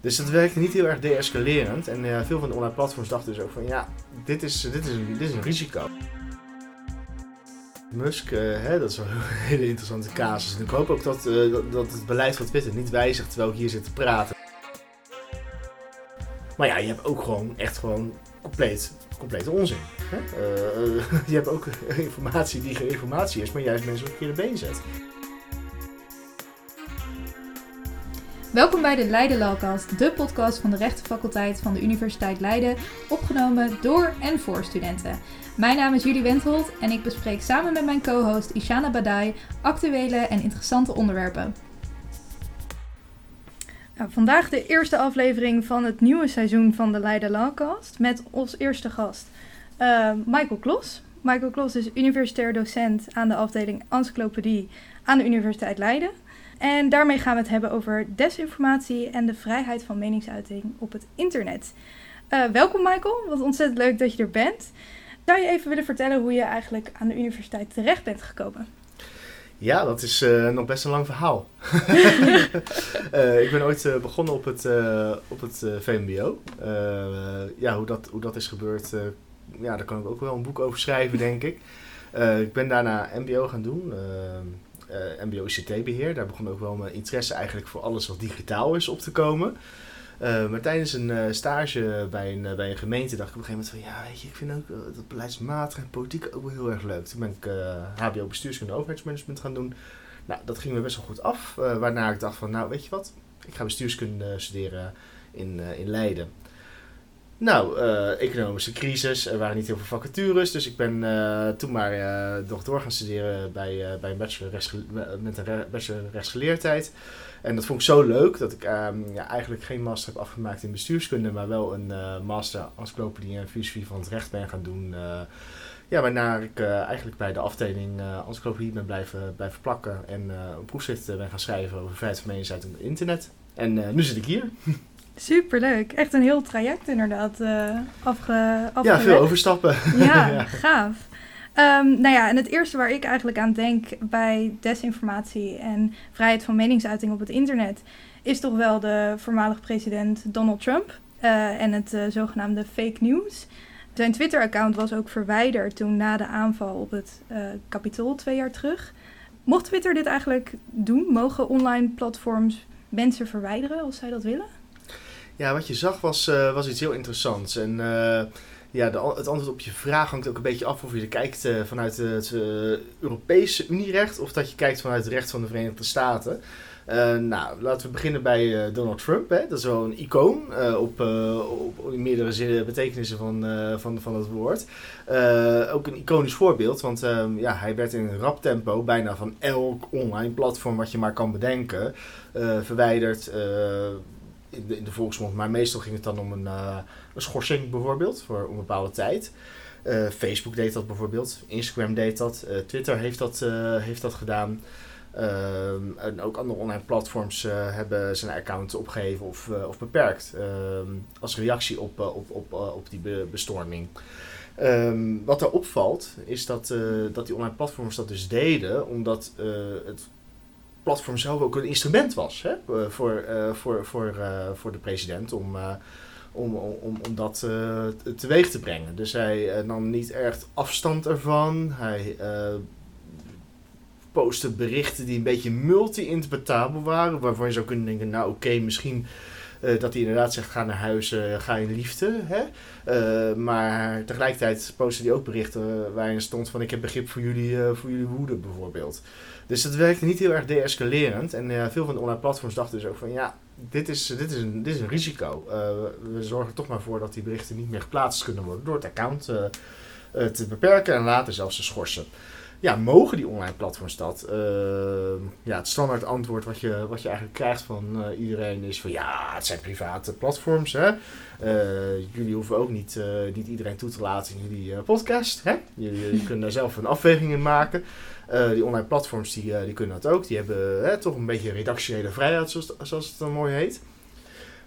Dus dat werkte niet heel erg deescalerend. En uh, veel van de online platforms dachten dus ook van ja, dit is, dit is, een, dit is een risico. Musk, uh, hè, dat is wel een hele interessante casus. En ik hoop ook dat, uh, dat, dat, het beleid van Twitter niet wijzigt terwijl ik hier zit te praten. Maar ja, je hebt ook gewoon echt gewoon compleet, complete onzin. Hè? je hebt ook informatie die geen informatie is, maar juist mensen op de been zet. Welkom bij de Leiden Lawcast, de podcast van de rechtenfaculteit van de Universiteit Leiden, opgenomen door en voor studenten. Mijn naam is Julie Wenthold en ik bespreek samen met mijn co-host Ishana Badai actuele en interessante onderwerpen. Nou, vandaag de eerste aflevering van het nieuwe seizoen van de Leiden Lawcast met als eerste gast uh, Michael Klos. Michael Klos is universitair docent aan de afdeling Encyclopedie aan de Universiteit Leiden. En daarmee gaan we het hebben over desinformatie en de vrijheid van meningsuiting op het internet. Uh, welkom Michael, wat ontzettend leuk dat je er bent. Zou je even willen vertellen hoe je eigenlijk aan de universiteit terecht bent gekomen? Ja, dat is uh, nog best een lang verhaal. uh, ik ben ooit uh, begonnen op het, op het VMBO. ja, hoe dat, hoe dat is gebeurd, ja, daar kan ik ook wel een boek over schrijven, denk ik. ik ben daarna MBO gaan doen uh, MBO ICT-beheer. Daar begon ook wel mijn interesse eigenlijk voor alles wat digitaal is op te komen. Uh, maar tijdens een uh, stage bij een, bij een gemeente dacht ik op een gegeven moment van ja, weet je, ik vind ook dat beleidsmatig en politiek ook wel heel erg leuk. Toen ben ik HBO bestuurskunde en overheidsmanagement gaan doen. Nou, dat ging me best wel goed af. waarna ik dacht van nou, weet je wat, ik ga bestuurskunde studeren in, in Leiden. Nou, uh, economische crisis, er waren niet heel veel vacatures, dus ik ben uh, toen maar uh, nog door gaan studeren bij, bij een bachelor met een bachelor rechtsgeleerdheid. En dat vond ik zo leuk dat ik um, ja, eigenlijk geen master heb afgemaakt in bestuurskunde, maar wel een master encyclopedie en filosofie van het recht ben gaan doen. ja, waarna ik eigenlijk bij de afdeling encyclopedie ben blijven, blijven plakken en een proefschrift ben gaan schrijven over vrijheid van meningsuiting op internet. En nu zit ik hier. Superleuk. Echt een heel traject inderdaad uh, afge, Ja, veel overstappen. Ja, ja. gaaf. Um, nou ja, en het eerste waar ik eigenlijk aan denk bij desinformatie en vrijheid van meningsuiting op het internet is toch wel de voormalig president Donald Trump uh, en het uh, zogenaamde fake news. Zijn Twitter-account was ook verwijderd toen na de aanval op het uh, Capitool twee jaar terug. Mocht Twitter dit eigenlijk doen? Mogen online platforms mensen verwijderen als zij dat willen? Ja, wat je zag was, uh, was iets heel interessants. En uh, ja, de, het antwoord op je vraag hangt ook een beetje af of je kijkt uh, vanuit het Europese Unierecht of dat je kijkt vanuit het recht van de Verenigde Staten. nou, laten we beginnen bij Donald Trump. Hè. Dat is wel een icoon op, op, meerdere zinnen, betekenissen van, van, van het woord. ook een iconisch voorbeeld, want ehm, ja, hij werd in een rap tempo bijna van elk online platform wat je maar kan bedenken verwijderd in de, volksmond. Maar meestal ging het dan om een, uh, een schorsing bijvoorbeeld voor een bepaalde tijd. Uh, Facebook deed dat bijvoorbeeld, Instagram deed dat, uh, Twitter heeft dat, heeft dat gedaan. Ehm, en ook andere online platforms hebben zijn account opgegeven of, of beperkt ehm, als reactie op, op, op, op die be bestorming. Um, wat er opvalt is dat, dat die online platforms dat dus deden omdat het platform zelf ook een instrument was hè, eh, voor, uh, voor, voor, uh, voor de president om, om, om, om dat teweeg te brengen. Dus hij nam niet echt afstand ervan. Hij postte berichten die een beetje multi-interpretabel waren, waarvan je zou kunnen denken, nou oké, misschien uh, dat hij inderdaad zegt: ga naar huis, uh, ga in liefde. Hè? Uh, maar tegelijkertijd postte hij ook berichten waarin stond: van ik heb begrip voor jullie, voor jullie woede, bijvoorbeeld. Dus dat werkte niet heel erg deescalerend. En veel van de online platforms dachten dus ook van ja, dit is, dit is, een, dit is een risico. we zorgen toch maar voor dat die berichten niet meer geplaatst kunnen worden door het account te beperken en later zelfs te schorsen ja, mogen die online platforms dat? Uh, ja, het standaard antwoord wat je, wat je eigenlijk krijgt van uh, iedereen is van ja, het zijn private platforms. Hè? Uh, jullie hoeven ook niet, niet iedereen toe te laten in jullie podcast. Hè? Jullie, jullie kunnen daar zelf een afweging in maken. die online platforms die, die kunnen dat ook. Die hebben toch een beetje redactionele vrijheid, zoals, zoals het dan mooi heet.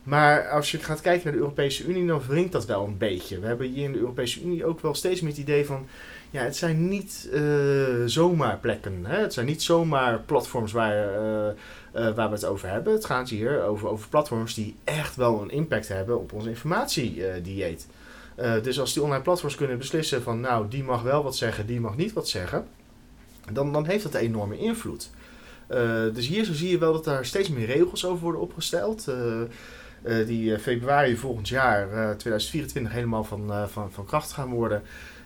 Maar als je gaat kijken naar de Europese Unie, dan wringt dat wel een beetje. We hebben hier in de Europese Unie ook wel steeds meer het idee van... Ja, het zijn niet uh, zomaar plekken. Hè? Het zijn niet zomaar platforms waar, uh, uh, waar we het over hebben. Het gaat hier over, over platforms die echt wel een impact hebben op onze informatiedieet. dus als die online platforms kunnen beslissen van... Nou, die mag wel wat zeggen, die mag niet wat zeggen... Dan, dan heeft dat een enorme invloed. dus hier zo zie je wel dat daar steeds meer regels over worden opgesteld... Die februari volgend jaar, uh, 2024, helemaal van, van, van kracht gaan worden.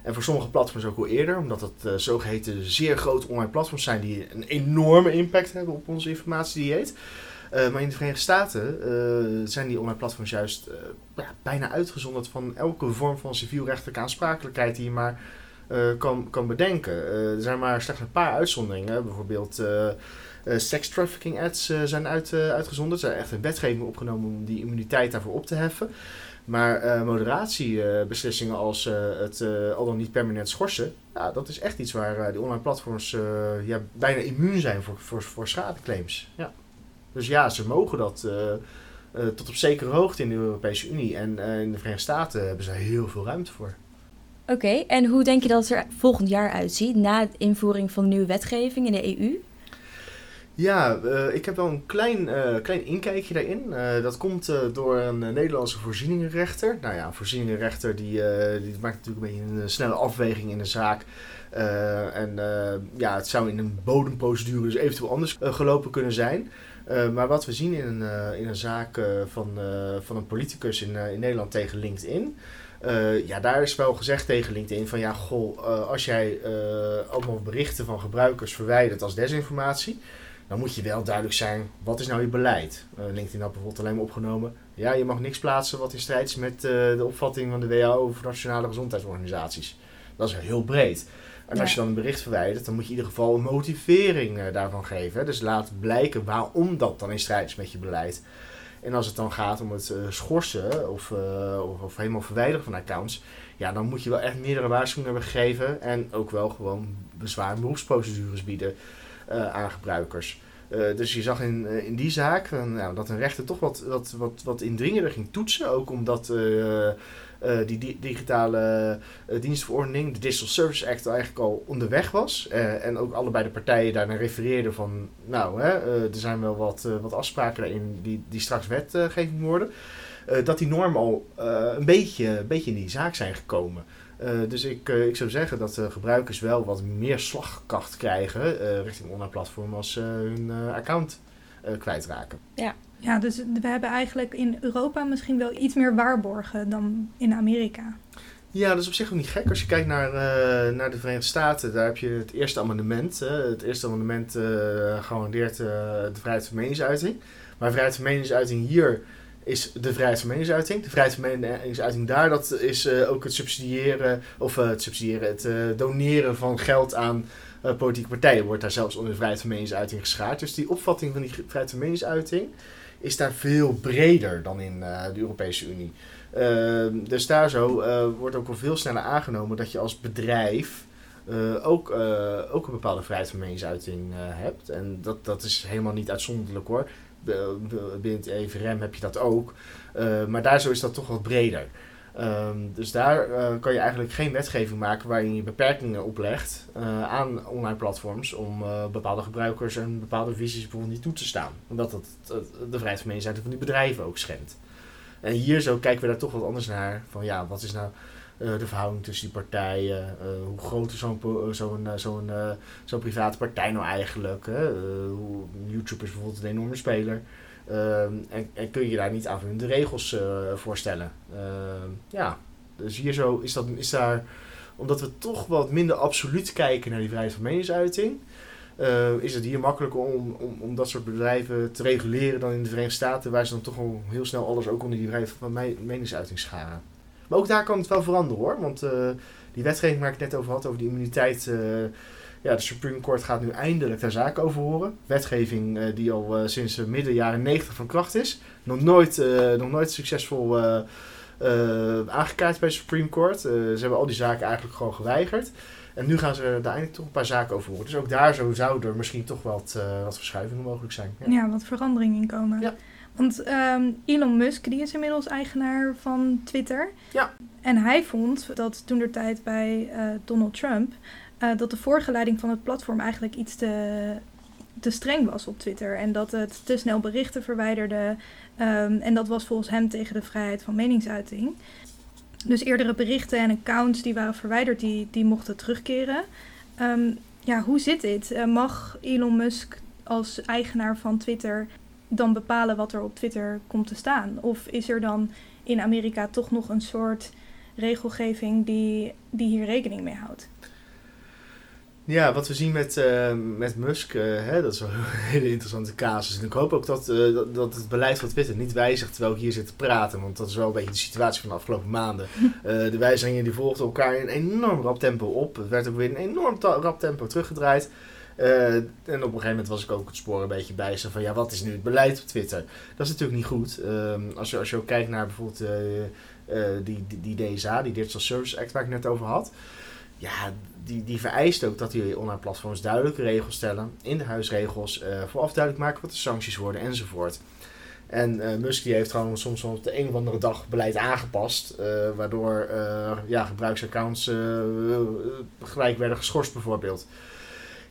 En voor sommige platforms ook al eerder, omdat het uh, zogeheten zeer grote online platforms zijn die een enorme impact hebben op onze informatiedieet. Uh, maar in de Verenigde Staten uh, zijn die online platforms juist ja, bijna uitgezonderd van elke vorm van civielrechtelijke aansprakelijkheid die je maar kan, kan bedenken. er zijn maar slechts een paar uitzonderingen. Bijvoorbeeld sex trafficking ads zijn uit, uitgezonderd. Er zijn echt een wetgeving opgenomen om die immuniteit daarvoor op te heffen. Maar uh, moderatiebeslissingen uh, als uh, het al dan niet permanent schorsen, ja, dat is echt iets waar de online platforms ja, bijna immuun zijn voor, voor, voor schadeclaims. Ja. Dus ja, ze mogen dat tot op zekere hoogte in de Europese Unie. En in de Verenigde Staten hebben ze heel veel ruimte voor. Oké, okay, en hoe denk je dat het er volgend jaar uitziet na de invoering van de nieuwe wetgeving in de EU? Ja, uh, ik heb wel een klein, uh, klein inkijkje daarin. Uh, dat komt door een Nederlandse voorzieningenrechter. Nou ja, een voorzieningenrechter die, die maakt natuurlijk een beetje een snelle afweging in de zaak. en ja, het zou in een bodemprocedure dus eventueel anders gelopen kunnen zijn. maar wat we zien in een, in een zaak van, van een politicus in, in Nederland tegen LinkedIn. ja, daar is wel gezegd tegen LinkedIn van ja, goh, als jij allemaal berichten van gebruikers verwijdert als desinformatie, dan moet je wel duidelijk zijn, wat is nou je beleid? Uh, LinkedIn had bijvoorbeeld alleen maar opgenomen, ja, je mag niks plaatsen wat in strijd is met uh, de opvatting van de WHO over nationale gezondheidsorganisaties. Dat is heel breed. En ja. als je dan een bericht verwijdert, dan moet je in ieder geval een motivering uh, daarvan geven. Hè? Dus laat blijken waarom dat dan in strijd is met je beleid. En als het dan gaat om het schorsen of, of, of, helemaal verwijderen van accounts, ja, dan moet je wel echt meerdere waarschuwingen hebben gegeven. En ook wel gewoon bezwaar- en beroepsprocedures bieden aan gebruikers. Uh, dus je zag in, uh, in die zaak nou, dat een rechter toch wat, wat, wat, wat indringender ging toetsen. Ook omdat die di digitale dienstverordening, de Digital Service Act, eigenlijk al onderweg was. en ook allebei de partijen daarnaar refereerden van, nou, hè, er zijn wel wat, wat afspraken daarin die, die straks wetgeving worden. dat die normen al een, beetje, een beetje in die zaak zijn gekomen. Uh, dus ik, uh, ik zou zeggen dat uh, gebruikers wel wat meer slagkracht krijgen richting online platform als ze hun account kwijtraken. Ja. ja, dus we hebben eigenlijk in Europa misschien wel iets meer waarborgen dan in Amerika. Ja, dat is op zich ook niet gek. Als je kijkt naar, naar de Verenigde Staten, daar heb je het eerste amendement. het eerste amendement garandeert de vrijheid van meningsuiting. Maar vrijheid van meningsuiting hier is de vrijheid van meningsuiting. De vrijheid van meningsuiting daar, dat is uh, ook het subsidiëren, of uh, het subsidiëren, het uh, doneren van geld aan politieke partijen wordt daar zelfs onder de vrijheid van meningsuiting geschaard. Dus die opvatting van die vrijheid van meningsuiting is daar veel breder dan in de Europese Unie. Ehm, dus daar zo wordt ook wel veel sneller aangenomen dat je als bedrijf ook, ook een bepaalde vrijheid van meningsuiting hebt. En dat, dat is helemaal niet uitzonderlijk hoor binnen het EVRM heb je dat ook. Uh, maar daar zo is dat toch wat breder. Um, dus daar uh, kan je eigenlijk geen wetgeving maken waarin je beperkingen oplegt uh, aan online platforms om bepaalde gebruikers en bepaalde visies bijvoorbeeld niet toe te staan. Omdat dat de vrijheid van meningsuiting van die bedrijven ook schendt. En hier zo kijken we daar toch wat anders naar. Van ja, wat is nou uh, de verhouding tussen die partijen. Uh, hoe groot is zo'n zo'n zo'n zo'n private partij nou eigenlijk? Hè? hoe, YouTube is bijvoorbeeld een enorme speler. Ehm, en, kun je daar niet aanvullende regels voorstellen? Ehm, ja, dus hier zo is, dat, is daar, omdat we toch wat minder absoluut kijken naar die vrijheid van meningsuiting. Is het hier makkelijker om, om, om dat soort bedrijven te reguleren dan in de Verenigde Staten, waar ze dan toch al heel snel alles ook onder die vrijheid van meningsuiting scharen. Maar ook daar kan het wel veranderen hoor. Want uh, die wetgeving waar ik het net over had, over die immuniteit. Uh, ja, de Supreme Court gaat nu eindelijk daar zaken over horen. Wetgeving uh, die al sinds midden jaren 90 van kracht is. Nog nooit, nog nooit succesvol aangekaart bij de Supreme Court. ze hebben al die zaken eigenlijk gewoon geweigerd. En nu gaan ze daar eindelijk toch een paar zaken over horen. Dus ook daar zo zou er misschien toch wat, wat verschuivingen mogelijk zijn. Ja, ja wat veranderingen in komen. Ja. Want ehm, Elon Musk die is inmiddels eigenaar van Twitter. Ja. En hij vond dat toen de tijd bij eh, Donald Trump... eh, dat de vorige leiding van het platform eigenlijk iets te, te streng was op Twitter. En dat het te snel berichten verwijderde. Ehm, en dat was volgens hem tegen de vrijheid van meningsuiting. Dus eerdere berichten en accounts die waren verwijderd, die, die mochten terugkeren. Ehm, ja, hoe zit dit? Eh, mag Elon Musk als eigenaar van Twitter dan bepalen wat er op Twitter komt te staan? Of is er dan in Amerika toch nog een soort regelgeving die, die hier rekening mee houdt? Ja, wat we zien met, eh, met Musk, eh, hè, dat is wel een hele interessante casus. En ik hoop ook dat, eh, dat, dat het beleid van Twitter niet wijzigt terwijl ik hier zit te praten. Want dat is wel een beetje de situatie van de afgelopen maanden. De wijzigingen die volgden elkaar in een enorm rap tempo op. Het werd ook weer in een enorm rap tempo teruggedraaid. Eh, en op een gegeven moment was ik ook het spoor een beetje bijster van ja, wat is nu het beleid op Twitter? Dat is natuurlijk niet goed. Ehm, als, je, als je ook kijkt naar bijvoorbeeld eh, eh, die, die, DSA, die Digital Service Act waar ik net over had. Ja, die, die vereist ook dat die online platforms duidelijke regels stellen in de huisregels. vooraf duidelijk maken wat de sancties worden enzovoort. En eh Musk die heeft gewoon soms op de een of andere dag beleid aangepast. waardoor eh, ja, gebruiksaccounts gelijk werden geschorst bijvoorbeeld.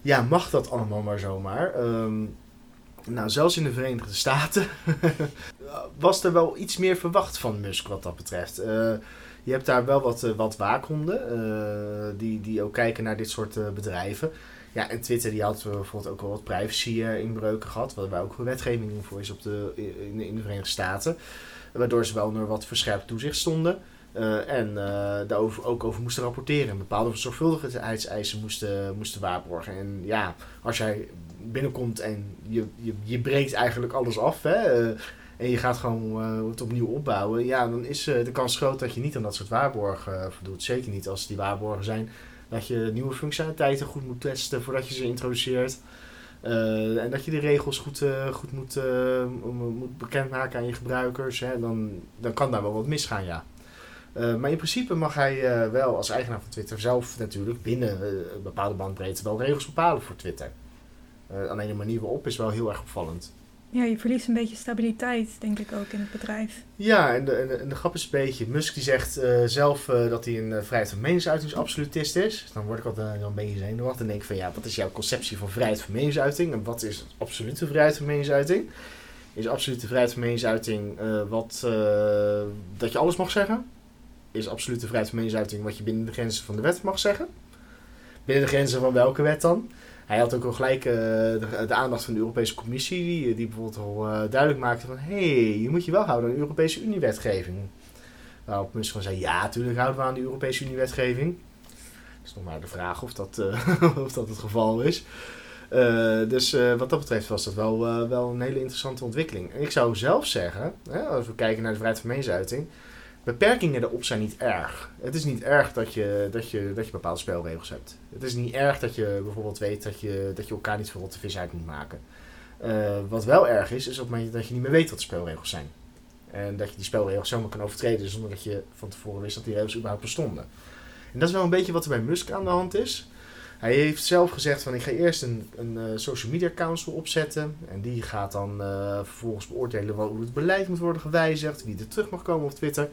Ja, mag dat allemaal maar zomaar? Ehm, nou, zelfs in de Verenigde Staten was er wel iets meer verwacht van Musk wat dat betreft. Eh, je hebt daar wel wat, eh, wat waakhonden eh, die, die ook kijken naar dit soort bedrijven. Ja, en Twitter die had bijvoorbeeld ook wel wat privacy-inbreuken gehad, waar ook wetgeving voor is op de, in, de Verenigde Staten. Waardoor ze wel onder wat verscherpt toezicht stonden. Eh, en eh, daarover ook over moesten rapporteren. En bepaalde zorgvuldigheidseisen moesten, moesten waarborgen. En ja, als jij binnenkomt en je, je, je breekt eigenlijk alles af. Hè, eh, en je gaat gewoon het opnieuw opbouwen. Ja, dan is de kans groot dat je niet aan dat soort waarborgen voldoet. Zeker niet als die waarborgen zijn dat je nieuwe functionaliteiten goed moet testen voordat je ze introduceert. En dat je de regels goed, goed moet, eh, moet bekendmaken aan je gebruikers. Hè. Dan, dan kan daar wel wat misgaan, ja. Eh, maar in principe mag hij eh, wel als eigenaar van Twitter zelf natuurlijk binnen eh, een bepaalde bandbreedte wel regels bepalen voor Twitter. Alleen de manier waarop is wel heel erg opvallend. Ja, je verliest een beetje stabiliteit, denk ik ook, in het bedrijf. Ja, en de, en de, en de grap is een beetje, Musk die zegt zelf dat hij een uh, vrijheid van meningsuitingsabsolutist is. Dan word ik altijd een beetje zenuwachtig en denk ik van ja, wat is jouw conceptie van vrijheid van meningsuiting? En wat is absolute vrijheid van meningsuiting? Is absolute vrijheid van meningsuiting wat, dat je alles mag zeggen? Is absolute vrijheid van meningsuiting wat je binnen de grenzen van de wet mag zeggen? Binnen de grenzen van welke wet dan? Hij had ook al gelijk uh, de, aandacht van de Europese Commissie, die, die bijvoorbeeld al uh, duidelijk maakte van hé, hey, je moet je wel houden aan de Europese Unie-wetgeving. Waarop Musk gewoon zei, ja, natuurlijk houden we aan de Europese Unie-wetgeving. Dat is nog maar de vraag of dat, of dat het geval is. dus wat dat betreft was dat wel, wel een hele interessante ontwikkeling. Ik zou zelf zeggen, hè, als we kijken naar de vrijheid van meningsuiting, beperkingen erop zijn niet erg. Het is niet erg dat je, dat je, dat je bepaalde spelregels hebt. Het is niet erg dat je bijvoorbeeld weet dat je, dat je elkaar niet voor rotte vis uit moet maken. Uh, wat wel erg is, is op het moment dat je niet meer weet wat de spelregels zijn. En dat je die spelregels zomaar kan overtreden zonder dat je van tevoren wist dat die regels überhaupt bestonden. En dat is wel een beetje wat er bij Musk aan de hand is. Hij heeft zelf gezegd van ik ga eerst een, een uh, social media council opzetten. En die gaat dan uh, vervolgens beoordelen hoe het beleid moet worden gewijzigd. Wie er terug mag komen op Twitter.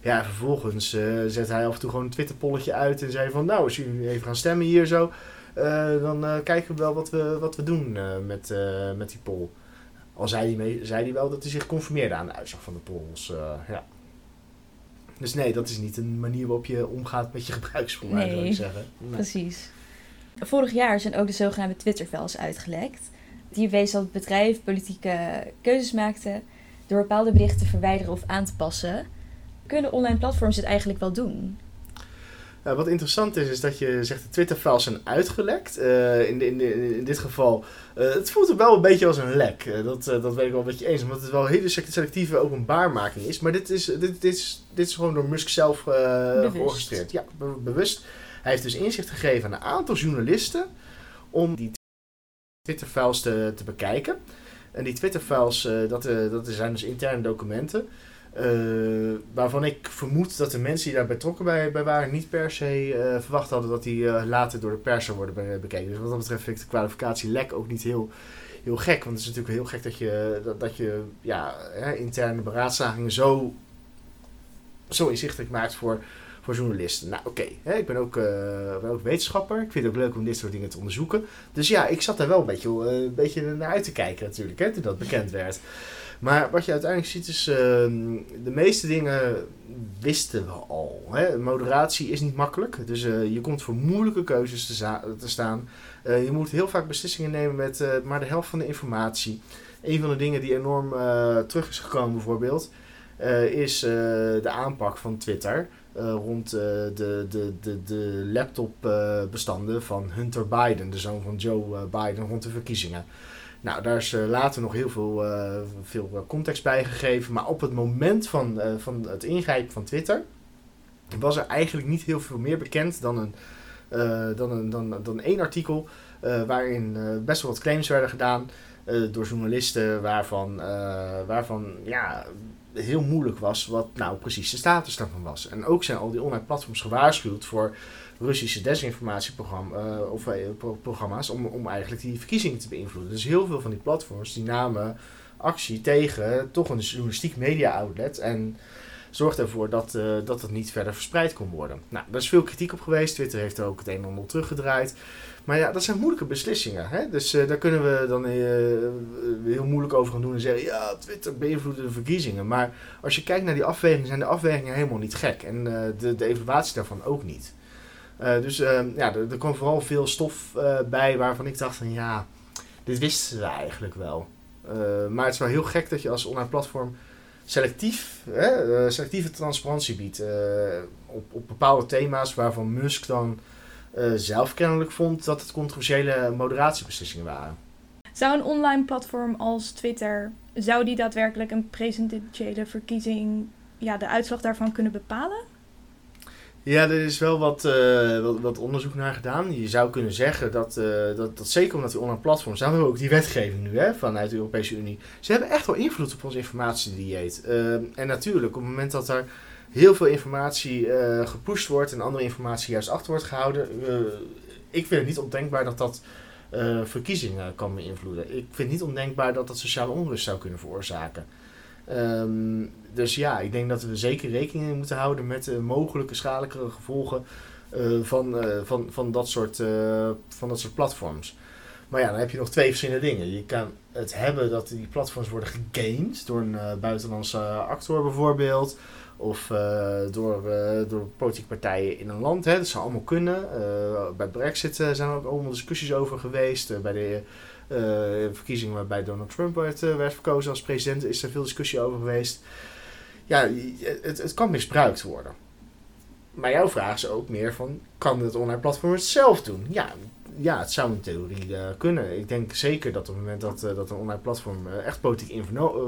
Ja, vervolgens uh, zet hij af en toe gewoon een Twitter-polletje uit. En zei van nou, als jullie even gaan stemmen hier zo. dan kijken we wel wat we, wat we doen met, met die poll. Al zei hij, mee, zei hij wel dat hij zich conformeerde aan de uitslag van de polls. ja. Dus nee, dat is niet een manier waarop je omgaat met je gebruiksvoorwaarden, nee, zou ik zeggen. Nee. Precies. Vorig jaar zijn ook de zogenaamde Twitter-files uitgelekt. Die wees dat het bedrijf politieke keuzes maakte door bepaalde berichten te verwijderen of aan te passen. Kunnen online platforms het eigenlijk wel doen? Wat interessant is, is dat je zegt de Twitter-files zijn uitgelekt. Uh, in, de, in, de, in, dit geval, uh, het voelt wel een beetje als een lek. Uh, dat, dat weet ik wel een beetje eens, omdat het wel een hele selectieve openbaarmaking is. Maar dit is, dit, dit is, dit is gewoon door Musk zelf georchestreerd. Ja, be bewust. Hij heeft dus inzicht gegeven aan een aantal journalisten om die Twitter-files te, te bekijken. En die Twitter-files, dat, dat zijn dus interne documenten. Uh, waarvan ik vermoed dat de mensen die daar betrokken bij, bij waren niet per se verwacht hadden dat die later door de pers zou worden be bekeken. Dus wat dat betreft vind ik de kwalificatie lek ook niet heel, heel gek. Want het is natuurlijk heel gek dat je, dat, dat je ja, hè, interne beraadslagingen zo, zo inzichtelijk maakt voor, voor journalisten. Nou, oké. hè, ik ben ook, eh, ben ook wetenschapper. Ik vind het ook leuk om dit soort dingen te onderzoeken. Dus ja, ik zat daar wel een beetje, eh, een beetje naar uit te kijken natuurlijk, hè, toen dat bekend werd. Maar wat je uiteindelijk ziet is, ehm, de meeste dingen wisten we al. Hè? Moderatie is niet makkelijk, dus eh, je komt voor moeilijke keuzes te, staan. Eh, je moet heel vaak beslissingen nemen met eh, maar de helft van de informatie. Een van de dingen die enorm eh, terug is gekomen bijvoorbeeld, eh, is eh, de aanpak van Twitter eh, rond eh, de, de, de, de laptopbestanden van Hunter Biden, de zoon van Joe eh, Biden, rond de verkiezingen. Nou, daar is eh, later nog heel veel, eh, veel eh, context bij gegeven. Maar op het moment van, eh, van het ingrijpen van Twitter was er eigenlijk niet heel veel meer bekend dan een, eh, dan een, dan, dan één artikel. eh, waarin eh, best wel wat claims werden gedaan eh, door journalisten. Waarvan, eh, waarvan ja, heel moeilijk was wat nou precies de status daarvan was. En ook zijn al die online platforms gewaarschuwd voor Russische desinformatieprogramma's of, eh, pro- programma's om, om eigenlijk die verkiezingen te beïnvloeden. Dus heel veel van die platforms die namen actie tegen toch een journalistiek media outlet en zorgde ervoor dat, eh, dat het niet verder verspreid kon worden. Nou, daar is veel kritiek op geweest. Twitter heeft er ook het een en ander teruggedraaid. Maar ja, dat zijn moeilijke beslissingen. Hè? Dus eh, daar kunnen we dan eh, heel moeilijk over gaan doen en zeggen: ja, Twitter beïnvloedde de verkiezingen. Maar als je kijkt naar die afwegingen, zijn de afwegingen helemaal niet gek. En eh, de, de evaluatie daarvan ook niet. Eh, dus eh, ja, er, kwam vooral veel stof eh, bij waarvan ik dacht: van ja, dit wisten we eigenlijk wel. Eh, maar het is wel heel gek dat je als online platform selectief, hè, eh, selectieve transparantie biedt eh, op, op bepaalde thema's waarvan Musk dan eh, zelf kennelijk vond dat het controversiële moderatiebeslissingen waren. Zou een online platform als Twitter, zou die daadwerkelijk een presidentiële verkiezing, ja, de uitslag daarvan kunnen bepalen? Ja, er is wel wat, eh, wat, wat onderzoek naar gedaan. Je zou kunnen zeggen dat, eh, dat, dat zeker omdat die online platforms, daar hebben we ook die wetgeving nu hè, vanuit de Europese Unie, ze hebben echt wel invloed op ons informatiedieet. Uh, en natuurlijk, op het moment dat er heel veel informatie eh, gepusht wordt en andere informatie juist achter wordt gehouden, eh, ik vind het niet ondenkbaar dat dat eh, verkiezingen kan beïnvloeden. Ik vind het niet ondenkbaar dat dat sociale onrust zou kunnen veroorzaken. Ehm, dus ja, ik denk dat we zeker rekening moeten houden met de mogelijke schadelijke gevolgen van, van, van, dat soort, van dat soort platforms. Maar ja, dan heb je nog twee verschillende dingen. Je kan het hebben dat die platforms worden gegamed door een buitenlandse actor bijvoorbeeld. Of eh, door, eh, door politieke partijen in een land. Hè. Dat zou allemaal kunnen. Eh, bij Brexit zijn er ook allemaal discussies over geweest. Bij de verkiezingen waarbij Donald Trump werd, werd verkozen als president is er veel discussie over geweest. Ja, het, het kan misbruikt worden. Maar jouw vraag is ook meer van, kan het online platform het zelf doen? Ja, ja het zou in theorie eh, kunnen. Ik denk zeker dat op het moment dat, eh, dat een online platform eh, echt politiek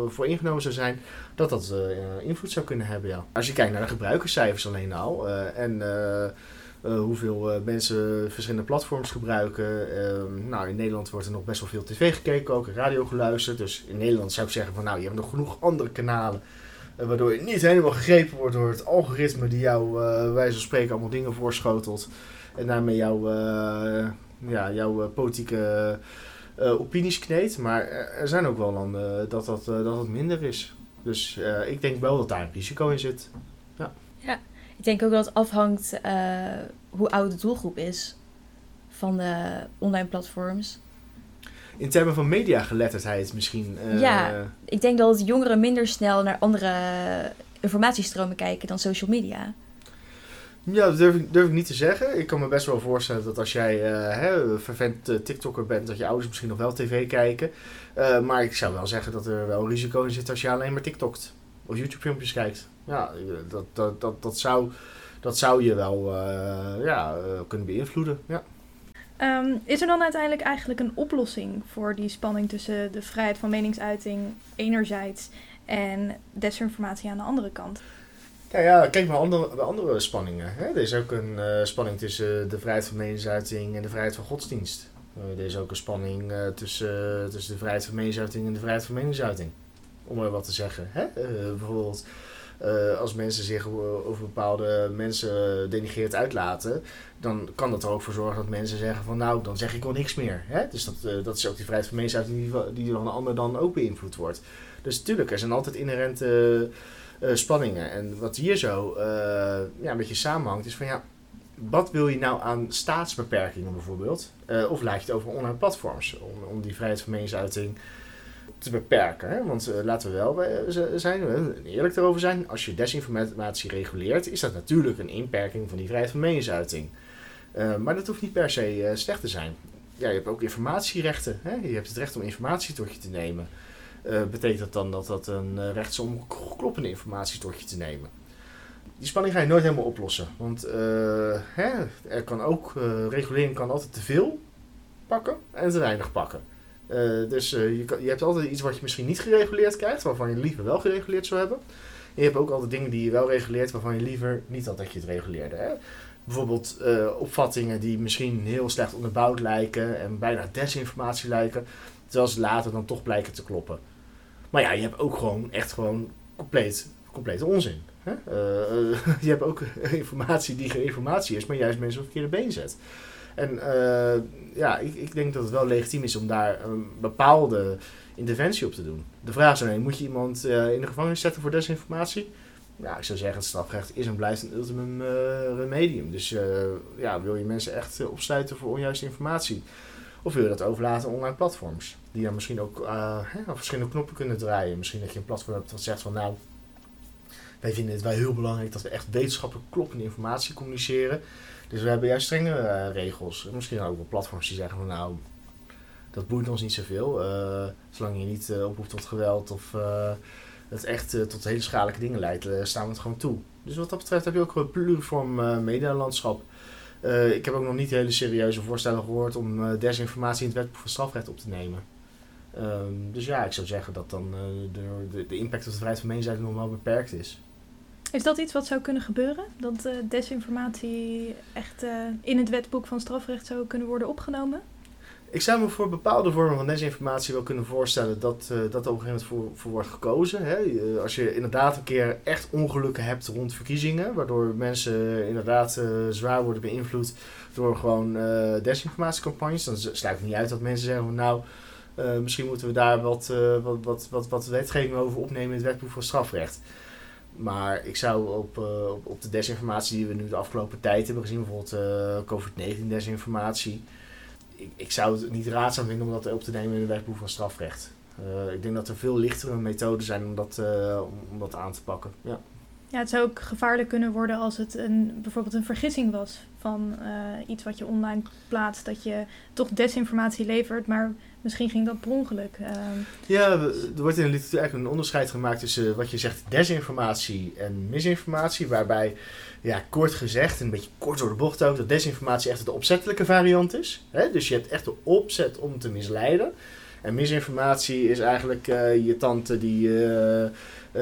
voor ingenomen zou zijn, dat dat invloed zou kunnen hebben, ja. Als je kijkt naar de gebruikerscijfers alleen al en hoeveel mensen verschillende platforms gebruiken. Ehm, nou, in Nederland wordt er nog best wel veel tv gekeken, ook radio geluisterd. Dus in Nederland zou ik zeggen van, nou, je hebt nog genoeg andere kanalen waardoor je niet helemaal gegrepen wordt door het algoritme die jou, eh wijze van spreken, allemaal dingen voorschotelt. En daarmee jouw, ja, jouw eh, politieke eh, opinies kneedt. Maar er zijn ook wel landen dat dat, eh, dat het minder is. Dus eh, ik denk wel dat daar een risico in zit. Ik denk ook dat het afhangt eh, hoe oud de doelgroep is van de online platforms. In termen van mediageletterdheid misschien. eh, Ja. Ik denk dat jongeren minder snel naar andere informatiestromen kijken dan social media. Ja, dat durf ik, niet te zeggen. Ik kan me best wel voorstellen dat als jij hè, vervent eh, TikToker bent, dat je ouders misschien nog wel tv kijken. Eh, maar ik zou wel zeggen dat er wel risico in zit als je alleen maar TikTokt of YouTube filmpjes kijkt. Ja, dat, dat, dat, dat, zou, dat zou je wel ja, kunnen beïnvloeden. Ja. Ehm, is er dan uiteindelijk eigenlijk een oplossing voor die spanning tussen de vrijheid van meningsuiting enerzijds en desinformatie aan de andere kant? Ja, kijk maar andere, bij andere spanningen. Hè? Er is ook een eh, spanning tussen de vrijheid van meningsuiting en de vrijheid van godsdienst. Eh, er is ook een spanning eh, tussen, tussen de vrijheid van meningsuiting en de vrijheid van meningsuiting. Om maar wat te zeggen. Hè? Eh, bijvoorbeeld, Eh, als mensen zich over bepaalde mensen denigreerd uitlaten, dan kan dat er ook voor zorgen dat mensen zeggen van nou, dan zeg ik wel niks meer. Hè? Dus dat, eh, dat is ook die vrijheid van meningsuiting die, die door een ander dan ook beïnvloed wordt. Dus tuurlijk, er zijn altijd inherente eh, spanningen. En wat hier zo eh, ja, een beetje samenhangt, is van ja, wat wil je nou aan staatsbeperkingen bijvoorbeeld? Eh, of laat je het over online platforms om, om die vrijheid van meningsuiting te beperken? Hè? Want eh, laten we wel eh, zijn, eerlijk erover zijn. Als je desinformatie reguleert, is dat natuurlijk een inperking van die vrijheid van meningsuiting. Eh, maar dat hoeft niet per se eh, slecht te zijn. Ja, je hebt ook informatierechten. Hè? Je hebt het recht om informatie tot je te nemen. Eh, betekent dat dan dat dat een eh, recht is om k- kloppende informatie tot je te nemen? Die spanning ga je nooit helemaal oplossen. Want eh, hè, er kan ook, eh, regulering kan altijd te veel pakken en te weinig pakken. Eh, dus eh, je, je hebt altijd iets wat je misschien niet gereguleerd krijgt, waarvan je liever wel gereguleerd zou hebben. En je hebt ook altijd dingen die je wel reguleert, waarvan je liever niet had dat je het reguleerde. Hè? Bijvoorbeeld eh, opvattingen die misschien heel slecht onderbouwd lijken en bijna desinformatie lijken, terwijl ze later dan toch blijken te kloppen. Maar ja, je hebt ook gewoon echt gewoon compleet, complete onzin. Hè? Eh, eh, je hebt ook informatie die geen informatie is, maar juist mensen op het verkeerde been zet. En eh, ja, ik, ik denk dat het wel legitiem is om daar een bepaalde interventie op te doen. De vraag is alleen, moet je iemand in de gevangenis zetten voor desinformatie? Ja, ik zou zeggen, het strafrecht is en blijft een ultimum eh, remedium. Dus ja, wil je mensen echt opsluiten voor onjuiste informatie? Of wil je dat overlaten aan online platforms? Die dan misschien ook eh, hè, verschillende knoppen kunnen draaien. Misschien dat je een platform hebt dat zegt van nou, wij vinden het wel heel belangrijk dat we echt wetenschappelijk kloppende informatie communiceren. Dus we hebben juist strenge eh, regels. En misschien ook wel platforms die zeggen van nou, dat boeit ons niet zoveel. eh, zolang je niet eh, oproept tot geweld of het echt tot hele schadelijke dingen leidt, staan we het gewoon toe. Dus wat dat betreft heb je ook een pluriform medialandschap. Ik heb ook nog niet hele serieuze voorstellen gehoord om desinformatie in het wetboek van strafrecht op te nemen. Ehm, dus ja, ik zou zeggen dat dan eh, de, de, de impact op de vrijheid van meningsuiting nog wel beperkt is. Is dat iets wat zou kunnen gebeuren? Dat eh, desinformatie echt eh, in het wetboek van strafrecht zou kunnen worden opgenomen? Ik zou me voor bepaalde vormen van desinformatie wel kunnen voorstellen dat, eh, dat er op een gegeven moment voor, voor wordt gekozen. Hè? Als je inderdaad een keer echt ongelukken hebt rond verkiezingen, waardoor mensen inderdaad zwaar worden beïnvloed door gewoon desinformatiecampagnes, dan sluit ik niet uit dat mensen zeggen van nou, eh, misschien moeten we daar wat, eh, wat, wat, wat, wat wetgeving over opnemen in het wetboek van strafrecht. Maar ik zou op, eh, op, op de desinformatie die we nu de afgelopen tijd hebben gezien, bijvoorbeeld eh, COVID-19 desinformatie, ik, ik zou het niet raadzaam vinden om dat op te nemen in het wetboek van strafrecht. Ik denk dat er veel lichtere methoden zijn om dat, om dat aan te pakken. Ja. Ja, het zou ook gevaarlijk kunnen worden als het een, bijvoorbeeld een vergissing was van eh, iets wat je online plaatst. Dat je toch desinformatie levert, maar misschien ging dat per ongeluk. Ehm, Ja, er wordt in de literatuur eigenlijk een onderscheid gemaakt tussen wat je zegt desinformatie en misinformatie. Waarbij, ja, kort gezegd, en een beetje kort door de bocht ook, dat desinformatie echt de opzettelijke variant is. Hè? Dus je hebt echt de opzet om te misleiden. En misinformatie is eigenlijk eh, je tante die, eh,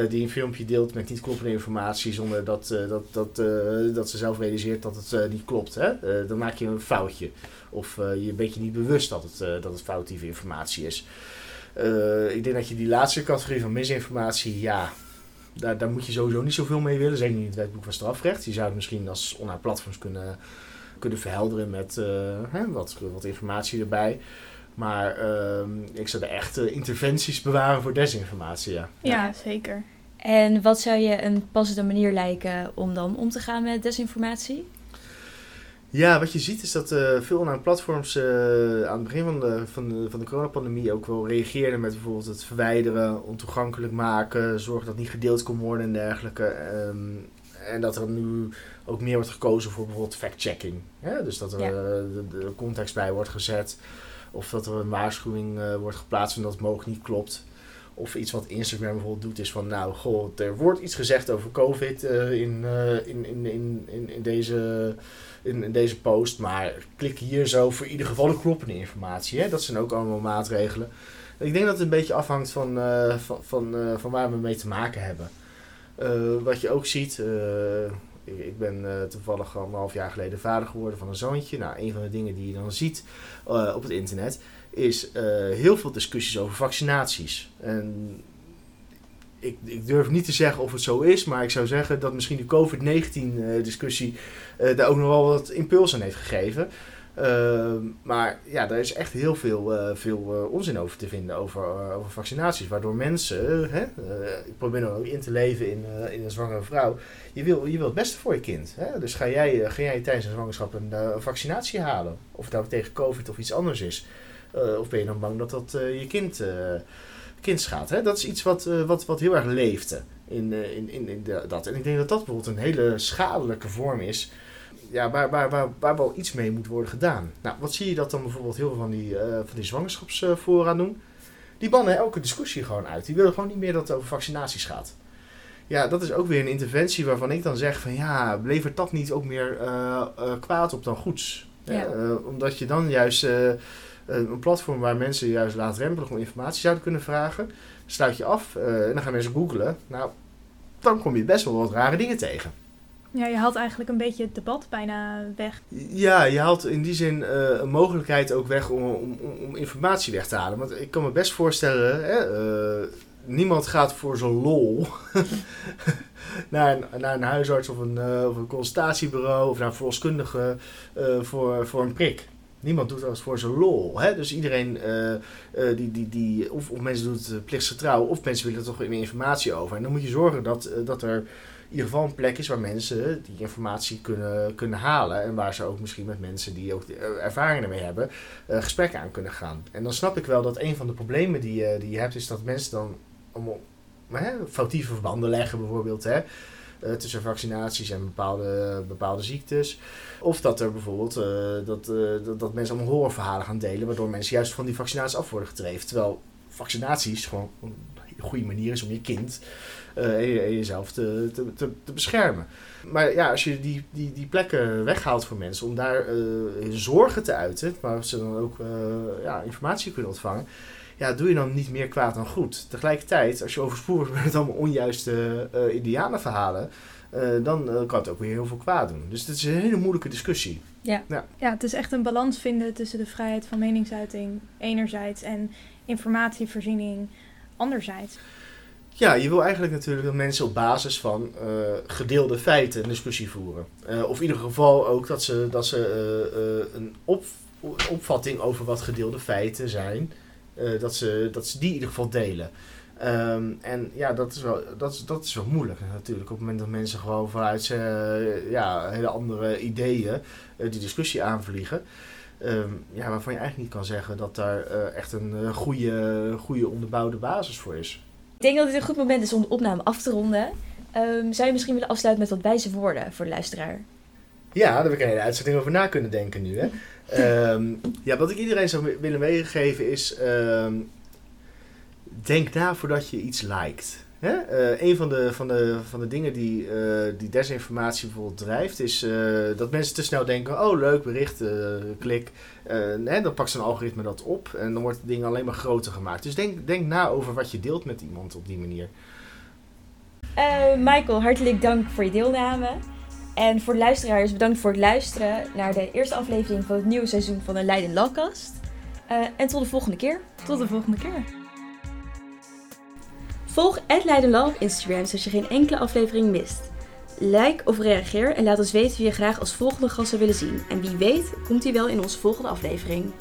die een filmpje deelt met niet kloppende informatie zonder dat, eh, dat, dat, eh, dat ze zelf realiseert dat het eh, niet klopt. Hè? Eh, dan maak je een foutje. Of eh, je bent je niet bewust dat het, eh, dat het foutieve informatie is. Eh, ik denk dat je die laatste categorie van misinformatie, ja, daar, daar moet je sowieso niet zoveel mee willen. Zeker niet in het wetboek van strafrecht. Je zou het misschien als online platforms kunnen, kunnen verhelderen met eh, hè, wat, wat informatie erbij. Maar ehm, ik zou er echt eh, interventies bewaren voor desinformatie, ja. ja, zeker. En wat zou je een passende manier lijken om dan om te gaan met desinformatie? Ja, wat je ziet is dat eh, veel online platforms eh, aan het begin van de, van, de, van de coronapandemie ook wel reageerden met bijvoorbeeld het verwijderen, ontoegankelijk maken, zorgen dat het niet gedeeld kon worden en dergelijke. Ehm, en dat er nu ook meer wordt gekozen voor bijvoorbeeld fact-checking. hè? Dus dat er Ja. eh, de, de context bij wordt gezet. Of dat er een waarschuwing eh, wordt geplaatst van dat het mogelijk niet klopt. Of iets wat Instagram bijvoorbeeld doet is van, nou, goh, er wordt iets gezegd over COVID eh, in, eh, in, in, in, in, in, deze, in, deze post. Maar klik hier zo voor ieder geval de kloppende informatie. Hè? Dat zijn ook allemaal maatregelen. Ik denk dat het een beetje afhangt van, van, van, van waar we mee te maken hebben. Wat je ook ziet, ik, ben eh, toevallig anderhalf jaar geleden vader geworden van een zoontje. Nou, een van de dingen die je dan ziet eh, op het internet is eh, heel veel discussies over vaccinaties. En ik, ik durf niet te zeggen of het zo is, maar ik zou zeggen dat misschien de COVID-19-discussie daar ook nog wel wat impuls aan heeft gegeven. Ehm, maar ja, daar is echt heel veel, uh, veel uh, onzin over te vinden over, uh, over vaccinaties. Waardoor mensen, hè, ik probeer nou ook in te leven in, in een zwangere vrouw. Je wil, je het beste voor je kind. Hè? Dus ga jij, ga jij tijdens een zwangerschap een, vaccinatie halen? Of het nou tegen COVID of iets anders is. of ben je dan bang dat dat je kind, kind schaadt? Dat is iets wat, wat, wat heel erg leefde in, in, in, in dat. En ik denk dat dat bijvoorbeeld een hele schadelijke vorm is ja, waar, waar, waar, waar wel iets mee moet worden gedaan. Nou, wat zie je dat dan bijvoorbeeld heel veel van die, uh, van die zwangerschapsvoorraad doen? Die bannen elke discussie gewoon uit. Die willen gewoon niet meer dat het over vaccinaties gaat. Ja, dat is ook weer een interventie waarvan ik dan zeg van ja, levert dat niet ook meer uh, uh, kwaad op dan goeds? Ja. omdat je dan juist een platform waar mensen juist laagdrempelig om informatie zouden kunnen vragen, sluit je af en dan gaan mensen googlen. Nou, dan kom je best wel wat rare dingen tegen. Ja, je haalt eigenlijk een beetje het debat bijna weg. Ja, je haalt in die zin uh, een mogelijkheid ook weg om, om, om, informatie weg te halen. Want ik kan me best voorstellen, hè, uh, niemand gaat voor zo'n lol naar, een, naar een huisarts of een, een consultatiebureau of naar een verloskundige voor, voor een prik. Niemand doet dat voor zijn lol. Hè? Dus iedereen, die, die, die, of, of mensen doen het plichtsgetrouw, of mensen willen er toch meer informatie over. En dan moet je zorgen dat, dat er ieder geval een plek is waar mensen die informatie kunnen, kunnen halen. En waar ze ook misschien met mensen die ook ervaringen ermee hebben, uh, gesprekken aan kunnen gaan. En dan snap ik wel dat een van de problemen die, die je hebt, is dat mensen dan allemaal foutieve verbanden leggen, bijvoorbeeld. Hè, tussen vaccinaties en bepaalde, bepaalde ziektes. Of dat er bijvoorbeeld dat, dat, dat mensen allemaal horrorverhalen gaan delen, waardoor mensen juist van die vaccinaties af worden gedreven. Terwijl vaccinaties gewoon goede manier is om je kind uh, en jezelf te, te, te, te, beschermen. Maar ja, als je die, die, die plekken weghaalt voor mensen om daar uh, zorgen te uiten, waar ze dan ook uh, ja, informatie kunnen ontvangen, ja, doe je dan niet meer kwaad dan goed. Tegelijkertijd, als je overspoeld wordt met allemaal onjuiste uh, indianenverhalen, dan kan het ook weer heel veel kwaad doen. Dus het is een hele moeilijke discussie. Ja. ja. Ja. het is echt een balans vinden tussen de vrijheid van meningsuiting enerzijds en informatievoorziening anderzijds. Ja, je wil eigenlijk natuurlijk dat mensen op basis van uh, gedeelde feiten een discussie voeren. Uh, of in ieder geval ook dat ze, dat ze uh, een op, opvatting over wat gedeelde feiten zijn, dat, ze, dat ze die in ieder geval delen. Um, en ja, dat is, wel, dat, is, dat is wel moeilijk natuurlijk. Op het moment dat mensen gewoon vanuit ja, hele andere ideeën die discussie aanvliegen. Um, ja, waarvan je eigenlijk niet kan zeggen dat daar echt een goede, goede onderbouwde basis voor is. Ik denk dat dit een goed moment is om de opname af te ronden. Um, zou je misschien willen afsluiten met wat wijze woorden voor de luisteraar? Ja, daar heb ik een hele uitzending over na kunnen denken nu. Hè? um, ja, wat ik iedereen zou willen meegeven is... Denk na voordat je iets liked. Hè? Uh, een van de, van, de, van de dingen die, uh, die desinformatie bijvoorbeeld drijft, is uh, dat mensen te snel denken: oh, leuk bericht, klik. hè, dan pakt zo'n algoritme dat op en dan wordt het ding alleen maar groter gemaakt. Dus denk, denk na over wat je deelt met iemand op die manier. Michael, hartelijk dank voor je deelname. En voor de luisteraars, bedankt voor het luisteren naar de eerste aflevering van het nieuwe seizoen van de Leiden Lawcast. en tot de volgende keer. Tot de volgende keer. Volg Leidenlal op Instagram zodat je geen enkele aflevering mist. Like of reageer en laat ons weten wie je graag als volgende gast zou willen zien. En wie weet komt hij wel in onze volgende aflevering.